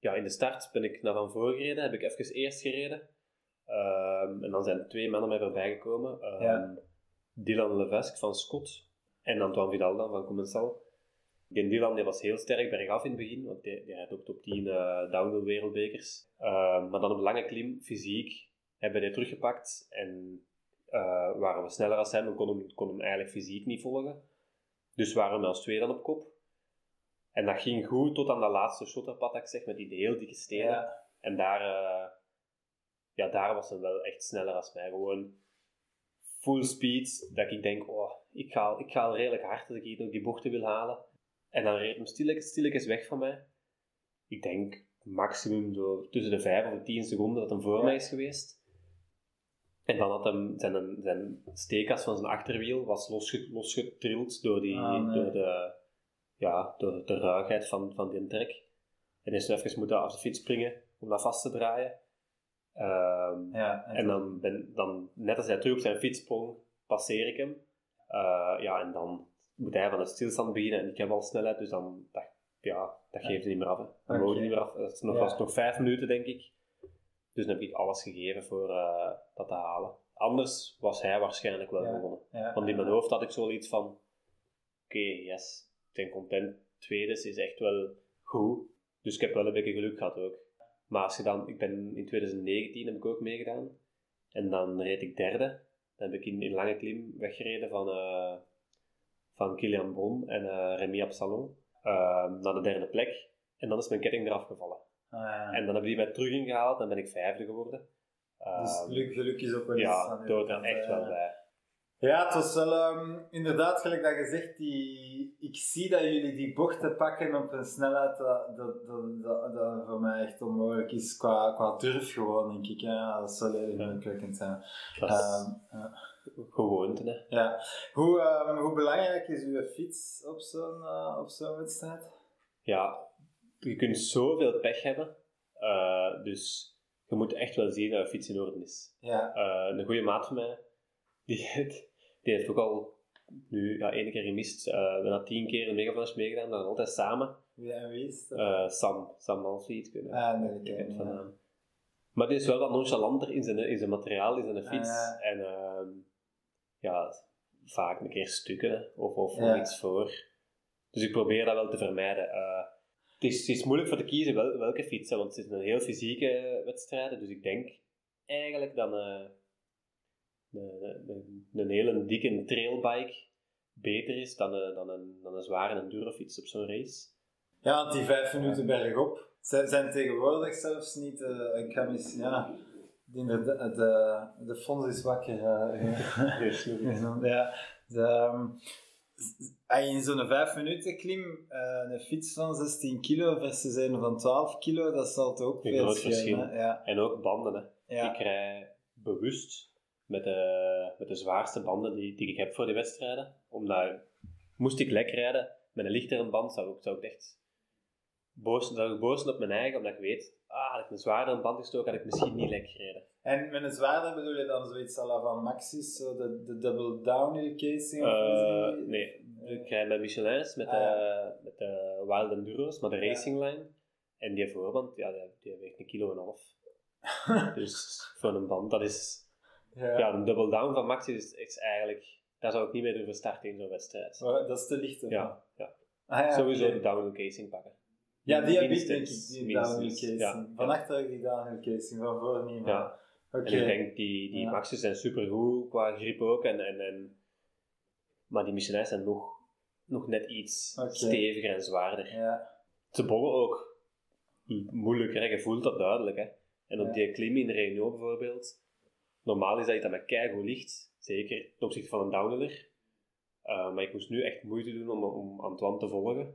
Ja, in de start ben ik naar Van Voor gereden, heb ik even eerst gereden. Ehm, en dan zijn twee mannen mij voorbij gekomen. Ehm, Ja. Dylan Levesque van Scott en Antoine Vidal dan van Commensal. Die Dylan die was heel sterk bergaf in het begin, want die rijdt ook top 10 eh downhill wereldbekers. Ehm, maar dan op lange klim, fysiek, hebben we die teruggepakt en eh, waren we sneller als hem en hem, kon hem eigenlijk fysiek niet volgen. Dus waren we ons twee dan op kop. En dat ging goed tot aan dat laatste shotterpad, dat ik zeg, met die heel dikke stenen. Ja. En daar, eh, ja, daar was hij wel echt sneller als mij. Gewoon full speed, dat ik denk, oh, ik ga, ik ga al redelijk hard als ik hier nog die bochten wil halen. En dan reed hem stilletjes, stilletjes weg van mij. Ik denk maximum door, tussen de 5 of de 10 seconden dat hij voor Ja. mij is geweest. En dan had hem zijn, zijn steekas van zijn achterwiel was losge, losgetrild door, die, Ah, nee. door, de, ja, door de ruigheid van, van die trek. En is er even moeten af de fiets springen om dat vast te draaien. Ehm, Ja, en dan, ben, dan, net als hij terug op zijn fiets sprong, passeer ik hem. Eh, ja, en dan moet hij van de stilstand beginnen en ik heb al snelheid, dus dan, dat, ja, dat geeft hij niet meer af. Hè. We niet meer af. Dat is nog, Ja. was nog vijf minuten, denk ik. Dus dan heb ik alles gegeven voor eh, dat te halen. Anders was hij waarschijnlijk wel gewonnen. Want in mijn hoofd had ik zoiets van: oké, yes, ik ben content. Tweede is echt wel goed. Dus ik heb wel een beetje geluk gehad ook. Maar als je dan, ik ben in 2019 heb ik ook meegedaan. En dan reed ik derde. Dan heb ik in, in lange klim weggereden van, eh van Kilian Bron en eh Remy Absalon naar de derde plek. En dan is mijn ketting eraf gevallen. Ah, ja. En dan hebben die mij terug ingehaald. Dan ben ik vijfde geworden. dus Ehm, geluk, geluk is ook wel eens ja, aan uw hoort er echt hè. wel bij. Ja, het was wel ehm, inderdaad gelijk dat je zegt, die, ik zie dat jullie die bochten pakken op een snelheid dat, dat, dat, dat, dat voor mij echt onmogelijk is qua, qua durf gewoon, denk ik. Ja, dat zal heel indrukwekkend zijn. Dat Ehm, ja. gewoonte, hè. ja. Hoe, ehm, hoe belangrijk is uw fiets op zo'n eh, op zo'n wedstrijd? ja, je kunt zoveel pech hebben. eh, dus je moet echt wel zien dat je fiets in orde is. Ja, Eh, een goede maat van mij, die, heeft- die heeft ook al nu ja, één keer gemist, bijna tien keer een megaflash meegedaan, dan altijd samen. wie en wie is dat? Eh, Sam, Sam Malfiet kunnen. ah, nee, Je ik kent ken van hem. Maar die is wel wat nonchalanter in zijn, in zijn materiaal, in zijn fiets. Ah, En ehm, ja, vaak een keer stukken of, of Ja. iets voor. Dus ik probeer dat wel te vermijden. Het, is, het is moeilijk voor te kiezen wel, welke fiets, hè, want het is een heel fysieke wedstrijd. Dus ik denk eigenlijk dat een, een, een, een hele dikke trailbike beter is dan een, dan een, dan een zware endurofiets op zo'n race. Ja, want die vijf minuten bergop zijn, zijn tegenwoordig zelfs niet. eh, ik ga mis, ja, de, de, de, de fonds is wakker. eh, Dus, ja, de, in zo'n 5 minuten klim eh, een fiets van 16 kilo versus een van 12 kilo, dat zal toch ook Een veel groot verschil. Ja, En ook banden. Hè. ja. Ik rij bewust met de, met de zwaarste banden die, die ik heb voor die wedstrijden. Omdat, moest ik lek rijden met een lichtere band, zou ik, zou ik echt boos, zou ik boos zijn op mijn eigen, omdat ik weet, ah, had ik een zwaardere band gestoken, had ik misschien niet lek gereden. En met een zwaarder bedoel je dan zoiets à la van Maxis, zo de, de double downhill casing? of is die? nee, ik rijd met Michelin's, met, Ah, de, met de Wild Enduro's, maar de Racing Line. En die voorband, ja, die, die weegt een kilo en een half. dus voor een band, dat is... ja. Ja, een double down van Maxi is, is eigenlijk... Daar zou ik niet mee durven starten in zo'n wedstrijd. Maar dat is te licht. of Ja, ja. Ah, ja Sowieso oké. de downhill casing pakken. Ja, die heb ik denk ik, die downhill casing. ja, Van achter heb ik die downhill casing, van voor niet. Maar... En ik denk, die, die Ja. Max's zijn supergoed qua grip ook. En, en, en, maar die Michelin's zijn nog, nog net iets steviger en zwaarder. Ja. Ze bollen ook moeilijker, hè. je voelt dat duidelijk. Hè. En op Ja. die klim in de Réunion bijvoorbeeld, normaal is dat iets dat met keigoed ligt, zeker ten opzichte van een downhiller. Eh, maar ik moest nu echt moeite doen om, om Antoine te volgen.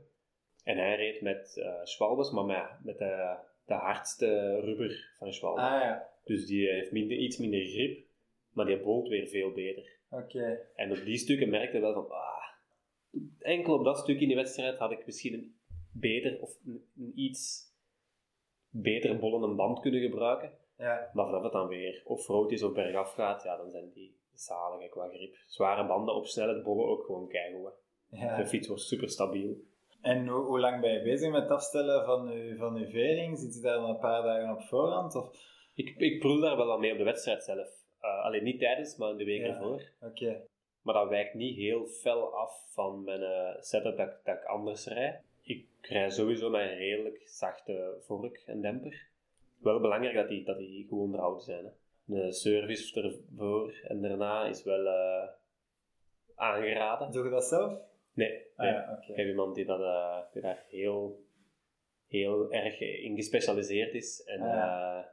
En hij reed met eh Schwalbes, maar met, met de, de hardste rubber van Schwalbe. Ah ja, Dus die heeft minder, iets minder grip, maar die bolt weer veel beter. oké. En op die stukken merkte ik wel van, ah, enkel op dat stuk in die wedstrijd had ik misschien een beter of een, een iets beter bollende band kunnen gebruiken. Ja, Maar vanaf het dan weer of rood is of bergaf gaat, ja, dan zijn die zalig qua grip. Zware banden op snelheid bollen ook gewoon keigoed. hè. De ja. fiets wordt super stabiel. En hoe, hoe lang ben je bezig met het afstellen van je, van uw vering? Zit je daar dan een paar dagen op voorhand? Of? Ik, ik proel daar wel wat mee op de wedstrijd zelf. Eh, alleen niet tijdens, maar in de week Ja. ervoor. Oké. Maar dat wijkt niet heel fel af van mijn eh, setup dat, ik- dat ik anders rijd. Ik rij sowieso met een redelijk zachte vork en demper. Wel belangrijk dat die, dat die goed onderhouden zijn. Hè. De service ervoor en daarna is wel eh, aangeraden. Doe je dat zelf? Nee, Ah nee. ja, oké. ik heb iemand die, dat, eh, die daar heel, heel erg in gespecialiseerd is. En Ah, ja.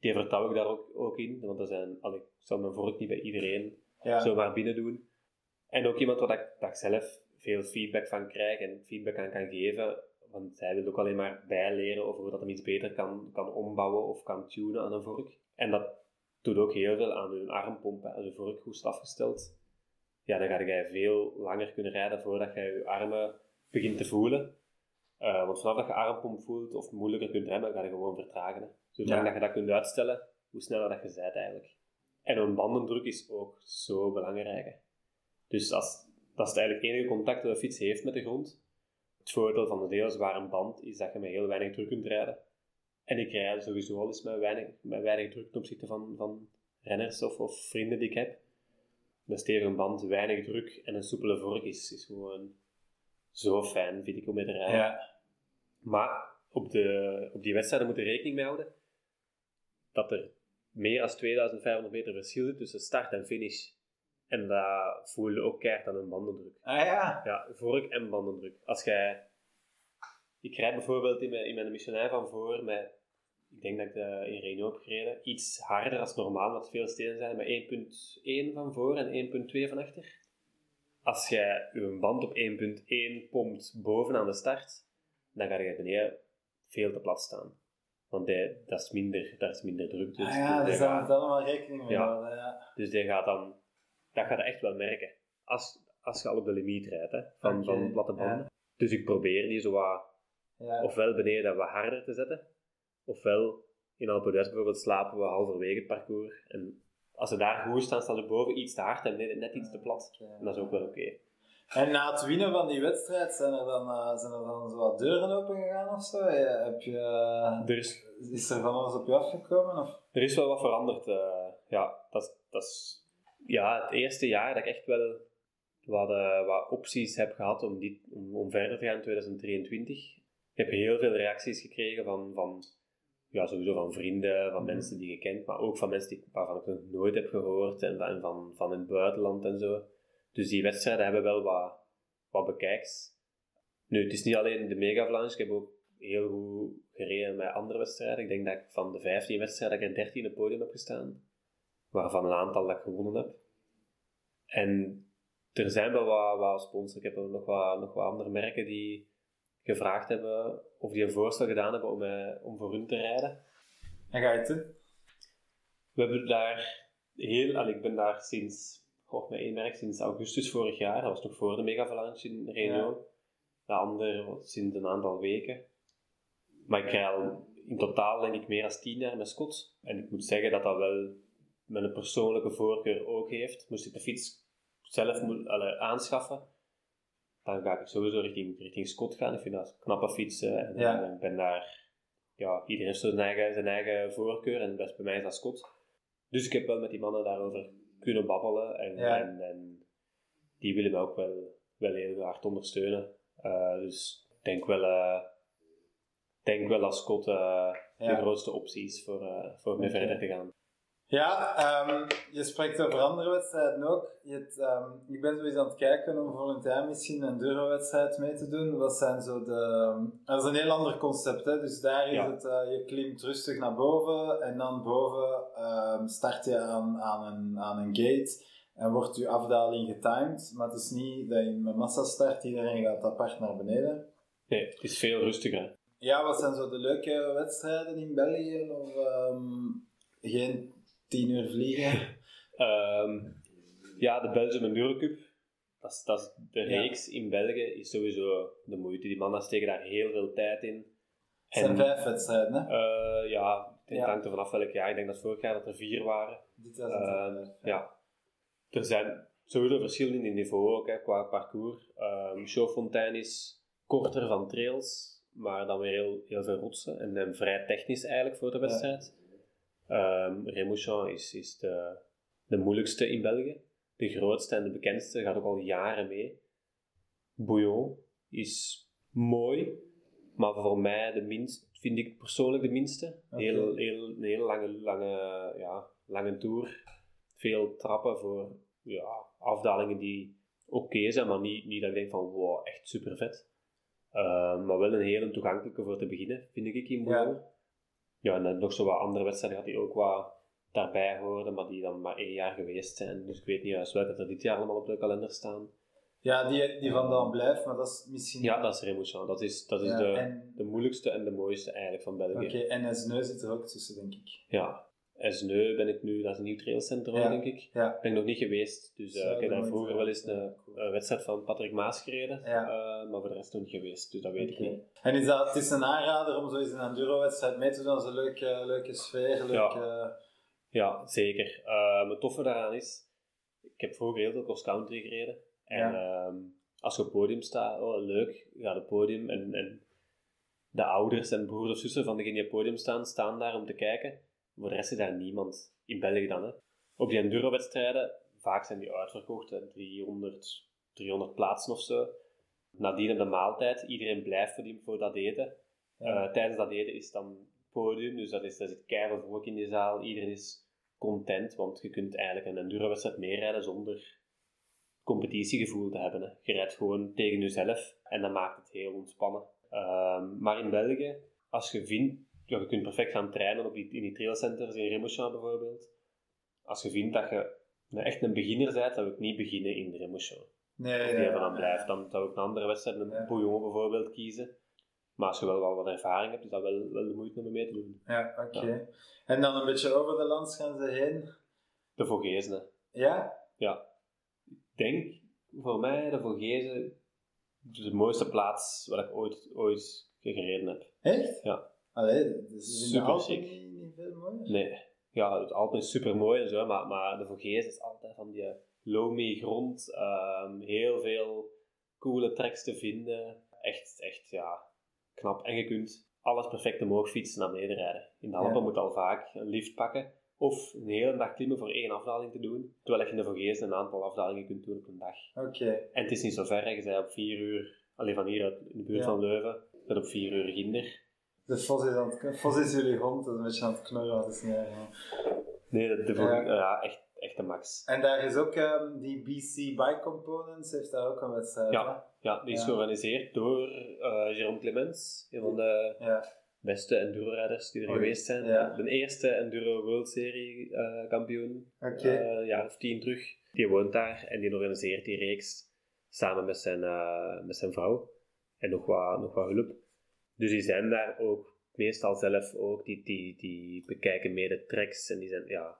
Die vertrouw ik daar ook, ook in. Want er zijn, ik zou mijn vork niet bij iedereen Ja. zomaar binnen doen. En ook iemand waar ik, dat ik zelf veel feedback van krijg en feedback aan kan geven. Want hij wil ook alleen maar bijleren over hoe dat hem iets beter kan, kan ombouwen of kan tunen aan een vork. En dat doet ook heel veel aan je armpomp. hè. Als je vork goed is afgesteld, ja, dan ga je veel langer kunnen rijden voordat je je armen begint te voelen. Eh, want vanaf dat je armpomp voelt of moeilijker kunt remmen, ga je gewoon vertragen. hè. Ja. dat je dat kunt uitstellen, hoe sneller dat je bent eigenlijk. En een bandendruk is ook zo belangrijk. hè. Dus als, dat is het eigenlijk enige contact dat de fiets heeft met de grond. Het voordeel van een heel zware band is dat je met heel weinig druk kunt rijden. En ik rijd sowieso al eens met weinig, met weinig druk ten opzichte van, van renners of, of vrienden die ik heb. Een stevige band, weinig druk en een soepele vork is, is gewoon zo fijn, vind ik, om mee te rijden. Ja. Maar op, de, op die wedstrijden moet je rekening mee houden dat er meer dan 2500 meter verschil zit tussen start en finish. En dat voel je ook keihard aan een bandendruk. Ah ja. Ja, vork en bandendruk. Als jij... Ik rijd bijvoorbeeld in mijn, in mijn missionair van voor met... Ik denk dat ik de in Reno heb gereden. Iets harder als normaal, wat veel stenen zijn, met 1.1 van voor en 1.2 van achter. Als jij je band op 1.1 pompt bovenaan de start, dan ga je beneden veel te plat staan. Want dat is minder, daar is minder druk. Dus, Ah ja, dus dus daar moet allemaal rekening mee Ja. houden. Ja. dus die gaat dan, dat gaat echt wel merken. Als, als je al op de limiet rijdt, hè, van, van platte banden. ja. Dus ik probeer die zo wat, ofwel beneden wat harder te zetten, ofwel in Alpe d'Huez bijvoorbeeld slapen we halverwege het parcours. En als ze daar goed staan, staan ze boven iets te hard en net iets te plat. En dat is ook wel oké. En na het winnen van die wedstrijd, zijn er dan, eh, zijn er dan zo wat deuren open gegaan of zo? Ja, heb je, eh, Er is, is er van alles op je afgekomen? Of? er is wel wat veranderd. eh, ja, dat, dat is ja, het eerste jaar dat ik echt wel wat, eh, wat opties heb gehad om, dit, om, om verder te gaan in 2023. Ik heb heel veel reacties gekregen van, van, ja, sowieso van vrienden, van Mhm. mensen die je kent, maar ook van mensen die, waarvan ik nog nooit heb gehoord en, van- van, van in het buitenland en zo. Dus die wedstrijden hebben wel wat, wat bekijks. Nu, het is niet alleen de Mega Vlaams, ik heb ook heel goed gereden met andere wedstrijden. Ik denk dat ik van de 15 wedstrijden dat ik er 13 op het podium heb gestaan, waarvan een aantal dat ik gewonnen heb. En er zijn wel wat, wat sponsors. Ik heb nog wat, nog wat andere merken die gevraagd hebben of die een voorstel gedaan hebben om, eh, om voor hun te rijden. En ga je het doen? We hebben daar heel, al, ik ben daar sinds, goh, met één merk sinds augustus vorig jaar, dat was nog voor de Mega Avalanche in Reno. De andere sinds een aantal weken. Maar ik rij al in totaal denk ik meer dan tien jaar met Scott. En ik moet zeggen dat dat wel mijn persoonlijke voorkeur ook heeft. Moest ik de fiets zelf moet, allee, aanschaffen, dan ga ik sowieso richting, richting Scott gaan. Ik vind dat knappe fietsen en, Ja. ben daar, ja, iedereen heeft zo zijn eigen, zijn eigen voorkeur en best bij mij is dat Scott. Dus ik heb wel met die mannen daarover kunnen babbelen en, Ja. en, en die willen me ook wel, wel heel hard ondersteunen. Eh, dus ik denk wel, ik denk wel dat Scott eh, Ja. de grootste optie is voor, voor Oké. verder te gaan. Ja, ehm, je spreekt over andere wedstrijden ook. Je hebt, ehm, ik ben sowieso aan het kijken om volgend jaar misschien een Duro-wedstrijd mee te doen. Wat zijn zo de... Dat is een heel ander concept, hè. Dus daar is Ja. het, eh, je klimt rustig naar boven en dan boven ehm, start je aan, aan, een, aan een gate en wordt je afdaling getimed. Maar het is niet dat je met massa start, iedereen gaat apart naar beneden. Nee, het is veel rustiger. Ja, wat zijn zo de leuke wedstrijden in België? Of ehm, geen tien uur vliegen? Ehm, ja, de Belgium Enduro Cup. Dat is, dat is de Ja. reeks in België is sowieso de moeite. Die mannen steken daar heel veel tijd in. Het zijn vijf wedstrijden, hè? eh, ja, het Ja. hangt er vanaf welk jaar. Ik denk dat vorig jaar dat er vier waren. Dit was het. Ehm, ja, er zijn sowieso verschillen in het niveau ook, hè, qua parcours. Ehm Chauffontaine is korter van trails, maar dan weer heel, heel veel rotsen en, en vrij technisch eigenlijk voor de wedstrijd. Ehm Remouchamp is, is de, de moeilijkste in België. De grootste en de bekendste, gaat ook al jaren mee. Bouillon is mooi, maar voor mij de minst, vind ik persoonlijk de minste. Heel, heel, een hele lange, lange, ja, lange tour. Veel trappen voor ja, afdalingen die oké zijn, maar niet, niet dat ik denk van wow, echt super vet. maar wel een hele toegankelijke voor te beginnen, vind ik in Bouillon. Ja. Ja, en dan nog zo wat andere wedstrijden gehad die ook wat daarbij hoorden, maar die dan maar één jaar geweest zijn. Dus ik weet niet juist welke er dit jaar allemaal op de kalender staan. Ja, die, die van dan blijft, maar dat is misschien... Ja, dat is Remouchamp. Dat is, dat is Ja, de, en- de moeilijkste en de mooiste eigenlijk van België. Oké, en Sneu zit er ook tussen, denk ik. Ja. Esneu ben ik nu, dat is een nieuw trailcentrum, Ja. denk ik. Ja. Ben ik nog niet geweest, dus eh, ik heb daar vroeger wel eens een, Ja, wedstrijd van Patrick Maas gereden, Ja. eh, maar voor de rest nog niet geweest, dus dat weet ik niet. En is dat, het is een aanrader om zo eens een enduro-wedstrijd mee te doen. Dat is een leuke, leuke sfeer, leuke... Ja, zeker. Eh het toffe daaraan is, ik heb vroeger heel veel cross-country gereden. En ehm, als je op het podium staat, oh leuk, op het podium en, en de ouders en broers of zussen van degene die op het podium staan, staan daar om te kijken. Voor de rest is daar niemand. In België dan, hè. Op die enduro-wedstrijden, vaak zijn die uitverkocht, hè, 300, 300 plaatsen of zo. Nadien de maaltijd, iedereen blijft voor, die, voor dat eten. Ja. Eh, tijdens dat eten is dan podium, dus dat is, daar zit keihard volk in die zaal. Iedereen is content, want je kunt eigenlijk een enduro-wedstrijd meerijden zonder competitiegevoel te hebben. Hè. Je rijdt gewoon tegen jezelf en dat maakt het heel ontspannen. Ehm, maar in België, als je vindt, ja, je kunt perfect gaan trainen op die, in die trailcenters in Remouchamp bijvoorbeeld. Als je vindt dat je nou, echt een beginner bent, dan wil ik niet beginnen in Remouchamp. Nee, Als die ja, dan blijft, dan zou ik een andere wedstrijd, een Ja. bouillon bijvoorbeeld, kiezen. Maar als je wel, wat ervaring hebt, is dat wel, wel de moeite om mee te doen. Ja, oké. En dan een beetje over de landsgrenzen heen. De Vogezen. Ja? Ja. Ik denk voor mij de Vogezen de mooiste plaats waar ik ooit, ooit gereden heb. Echt? Ja. Allee, dus is in de Super Alpen chic. niet, niet veel mooier? Nee. Ja, het Alpen is super mooi en zo, maar, maar de Vogezen is altijd van die loamy grond. ehm, heel veel coole tracks te vinden. Echt, echt, ja, knap. En je kunt alles perfect omhoog fietsen naar beneden rijden. In de Alpen Ja. moet je al vaak een lift pakken. Of een hele dag klimmen voor één afdaling te doen. Terwijl je in de Vogezen een aantal afdalingen kunt doen op een dag. Oké. En het is niet zo ver, je bent op vier uur, alleen van hier uit in de buurt Ja. van Leuven, dat op vier uur Ginder. De Vos is, aan het, Vos is jullie hond, dat is een beetje aan het knorren, dat is niet erg. hè. Nee, de, Ja. ja. echt, echt de max. En daar is ook ehm, die BC Bike Components, heeft daar ook een wedstrijd, Ja. Ja, die is Ja. georganiseerd door eh Jérôme Clemens, een van de beste enduro-rijders die er geweest zijn. ja. De eerste Enduro World Serie eh, kampioen, Oké. eh, een jaar of tien terug. Die woont daar en die organiseert die reeks samen met zijn, met zijn vrouw en nog wat, nog wat hulp. Dus die zijn daar ook meestal zelf ook, die, die, die bekijken mee de tracks en die zijn, ja,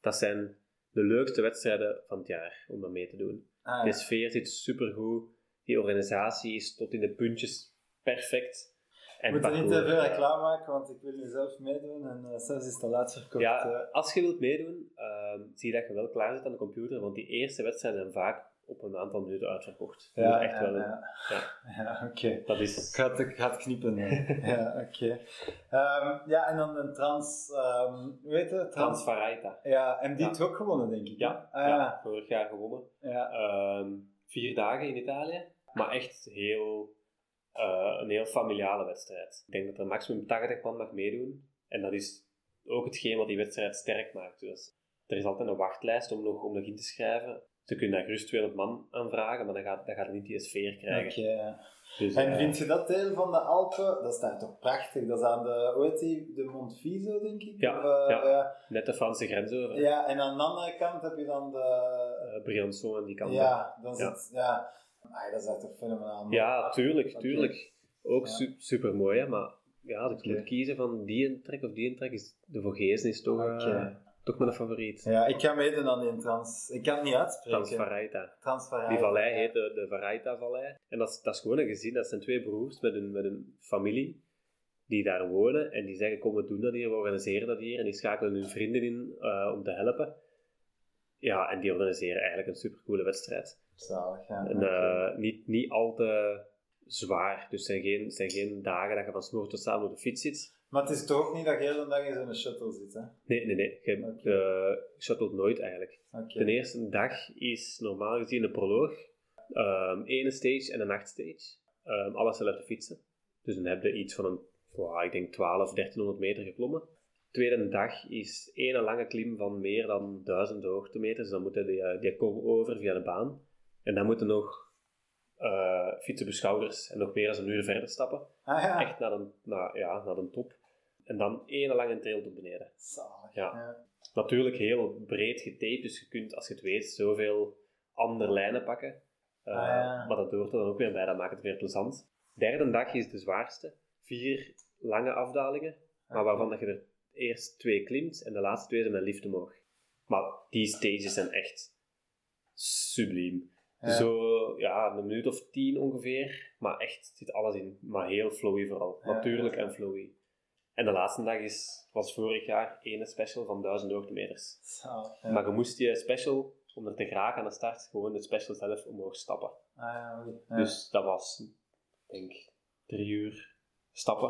dat zijn de leukste wedstrijden van het jaar om dat mee te doen. Ah, De sfeer zit supergoed. Die organisatie is tot in de puntjes perfect. En moet er niet te veel ja. reclame maken, want ik wil nu zelf meedoen en eh zelfs is te laat verkocht. Ja, eh. als je wilt meedoen, ehm, zie dat je wel klaar zit aan de computer, want die eerste wedstrijden zijn vaak op een aantal minuten uitverkocht. Ja, echt ja, wel een- ja. oké. Dat Ik is... ga het, ik ga het knippen. ja, oké. Ehm, ja, en dan een trans... ehm hoe heet het? Transvaraita. Ja, en die heeft ook gewonnen, denk ik. Ja, Ah, ja, vorig jaar gewonnen. ja. Ehm, vier dagen in Italië, maar echt heel, eh, een heel familiale wedstrijd. Ik denk dat er maximum 80 man mag meedoen. En dat is ook hetgeen wat die wedstrijd sterk maakt. Dus er is altijd een wachtlijst om nog, om nog in te schrijven. Ze kunnen daar gerust 200 man aanvragen, maar dan gaat, dan gaat het niet die sfeer krijgen. Dus, En eh, vind je dat deel van de Alpen, dat is daar toch prachtig? Dat is aan de, hoe heet die, de Monte denk ik? Ja, Of, eh, ja. net de Franse grens over. Ja, en aan de andere kant heb je dan de... Eh, Briançon en die kant. Ja, dan Ja. zit... Ja. Ah, dat is echt toch fenomenaal. Ja, tuurlijk, tuurlijk. Ook Ja. su super mooi, hè, maar ja, als ik Oké. moet kiezen van die een trek of die een trek, is de Vogezen is toch. Toch mijn favoriet. Ja, ik ga meedoen aan die trans... Ik kan het niet uitspreken. Transvaraita. Die vallei heet de, de Varaita-vallei. En dat is, dat is gewoon een gezin, dat zijn twee broers met een, met een familie die daar wonen en die zeggen kom we doen dat hier, we organiseren dat hier en die schakelen hun vrienden in eh, om te helpen. Ja, en die organiseren eigenlijk een supercoole wedstrijd. Zalig, ja. En, eh, niet, niet al te zwaar, dus het zijn geen, zijn geen dagen dat je van 's morgens tot 's avonds op de fiets zit. Maar het is toch ook niet dat je de hele dag in zo'n shuttle zit, hè? Nee, nee, nee. Je eh, shuttelt nooit eigenlijk. De eerste dag is normaal gezien een proloog, um, ene stage en een nachtstage. Um, alles zelf te fietsen. Dus dan heb je iets van een, wow, ik denk 12, 1300 meter geklommen. Tweede dag is één lange klim van meer dan 1000 hoogtemeters. Dus dan moet je die, eh, die kom over via de baan. En dan moeten nog fietsen schouders en nog meer dan een uur verder stappen. Ah ja, Echt naar de, naar, ja, naar de top. En dan één lange trail tot beneden. zalig. Ja. Natuurlijk heel breed getaped, dus je kunt, als je het weet, zoveel andere lijnen pakken. Eh, Ah, ja. Maar dat hoort er dan ook weer bij, dat maakt het weer plezant. Derde dag is de zwaarste. Vier lange afdalingen, maar waarvan dat je er eerst twee klimt en de laatste twee zijn met lift omhoog. Maar die stages zijn echt subliem. Ja. Zo, ja, een minuut of tien ongeveer, maar echt zit alles in. Maar heel flowy vooral. Ja. Natuurlijk en flowy. En de laatste dag is, was vorig jaar ene special van 1000 hoogtemeters. Ja. Maar je moest die special, om er te geraken aan de start, gewoon de special zelf omhoog stappen. Ah ja, oei. Ja. Dus dat was, ik denk, drie uur stappen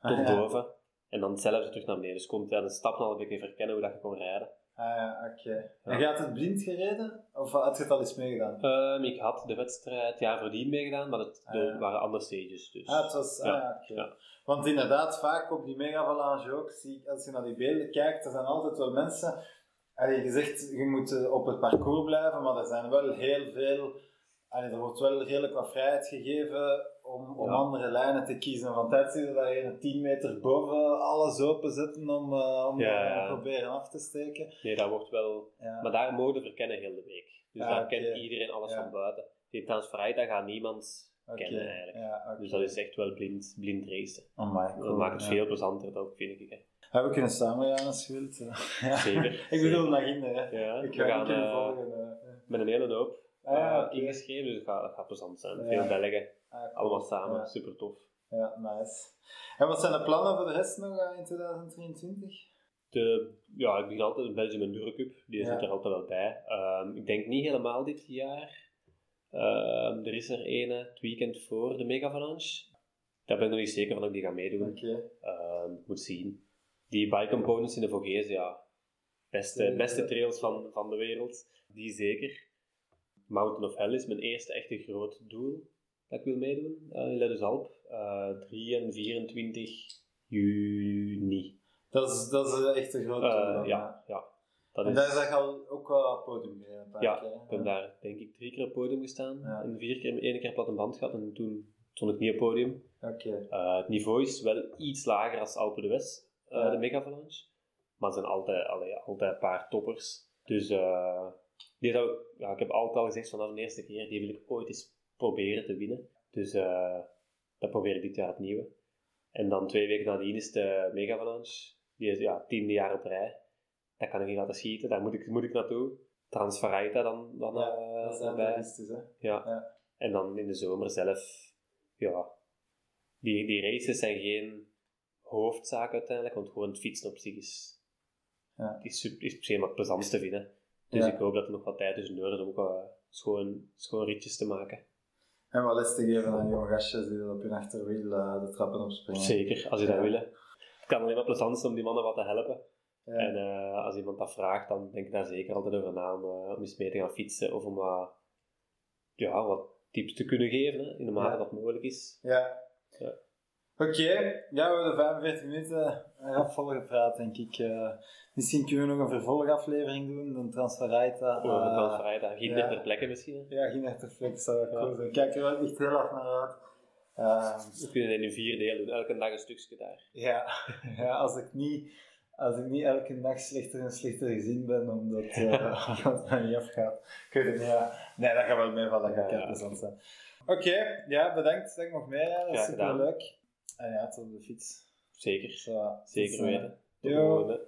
tot Ah, ja. boven. En dan hetzelfde terug naar beneden. Dus kon tijdens het stappen al een beetje verkennen hoe dat je kon rijden. Ah ja, oké. Ja. En je had het blind gereden? Of had je het al eens meegedaan? Ehm, ik had de wedstrijd jaar voordien meegedaan, maar het Ah, ja. waren andere stages. Dus. Ah, het was... Ah, Ja, oké. Want inderdaad, vaak op die megavalanche ook, zie ik, als je naar die beelden kijkt, er zijn altijd wel mensen... Allee, je zegt, je moet eh, op het parcours blijven, maar er zijn wel heel veel... Allee, er wordt wel redelijk wat vrijheid gegeven om, om Ja. andere lijnen te kiezen. Van tijd zie je dat je een 10 meter boven alles openzetten om, eh, om Ja, ja. proberen af te steken. Nee, dat wordt wel... Maar daar mogen verkennen heel de week. Dus daar kent iedereen alles van buiten. Die Transferite, daar gaat niemand kennen eigenlijk. Dus dat is echt wel blind, blind racen. Amai, Dat maakt het veel plezanter, dat vind ik. Hè. Heb ik kunnen samengaan als je. Zeker. ik bedoel naar Ginder. Ja, ik we ga gaan eh, volgen. eh. met een hele hoop Ah, eh, ingeschreven, dus het gaat, gaat plezant zijn. Veel Belgen, Ah, allemaal samen, Ja. super tof. Ja, nice. En wat zijn de plannen voor de rest nog eh, in 2023? De, ja, ik begin altijd een Belgium Enduro Cup, die Ja. zit er altijd wel bij. Ehm, ik denk niet helemaal dit jaar. Ehm, er is er ene het weekend voor de Mega Avalanche. Daar ben ik nog niet zeker van dat ik die ga meedoen. Oké. Ehm, moet zien. Die bike components in de Vogezen, ja. Beste, beste trails van, van de wereld. Die zeker. Mountain of Hell is mijn eerste echte groot doel dat ik wil meedoen eh, in Ledusalp. Eh 3 en 24 juni. Dat is, dat is echt een grote Eh, dan, ja, ja. Dat En is, daar zag al ook wel op podium gereden, ja, keer. ik heb daar denk ik drie keer op podium gestaan. Ja. En vier keer, één keer plat een band gehad en toen stond ik niet op podium. Eh, het niveau is wel iets lager als Alpe de West, eh, Ja. de Mega Avalanche. Maar het zijn altijd, allee, altijd een paar toppers. Dus eh, die zou ja, ik heb altijd al gezegd vanaf de eerste keer, die wil ik ooit eens proberen te winnen. Dus eh, dat probeer ik dit jaar opnieuw. En dan twee weken nadien is de Mega Avalanche. Die is ja, tiende jaar op rij. Daar kan ik niet laten schieten, daar moet ik, moet ik naartoe. Transferaita dan, dan Ja, eh, dat is erbij. realistisch, hè. Ja. Ja. En dan in de zomer zelf, ja, die, die races zijn geen hoofdzaak uiteindelijk, want gewoon het fietsen op zich is, Ja. is, is wat het plezantste vinden. Dus Ja. ik hoop dat er nog wat tijd is om ook wat schoon, schoon ritjes te maken. En wat les te geven aan jonge gastjes die op hun achterwiel eh, de trappen opspringen. Zeker, als je Ja. dat willen. Het kan alleen maar plezant zijn om die mannen wat te helpen. Ja. En eh, als iemand dat vraagt, dan denk ik daar zeker altijd over na om, om eens mee te gaan fietsen of om wat, ja, wat tips te kunnen geven, hè, in de mate dat mogelijk is. Ja. Ja. Oké, ja, we hebben 45 minuten rap volgepraat, denk ik. Eh, misschien kunnen we nog een vervolgaflevering doen, dan Transferita. Uh, uh, vrijdag. Ginder ja. ter plekke misschien. ja, geen echt perfect, zou ik Ja. cool zijn. Ik kijk er wel echt heel erg naar uit. Eh, We kunnen het in vier delen doen, elke dag een stukje daar. ja, ja als, ik niet, als ik niet elke dag slechter en slechter gezien ben, omdat eh, het mij niet afgaat. Ik weet het niet, ja. Nee, dat gaat wel meevallen, dat gaat Ja. interessant zijn. Oké, ja, bedankt dat ik mocht meerijden, dat is En ja, tot de fiets. Zeker. Zo, Zeker eh, weten. Tot de Jo. volgende.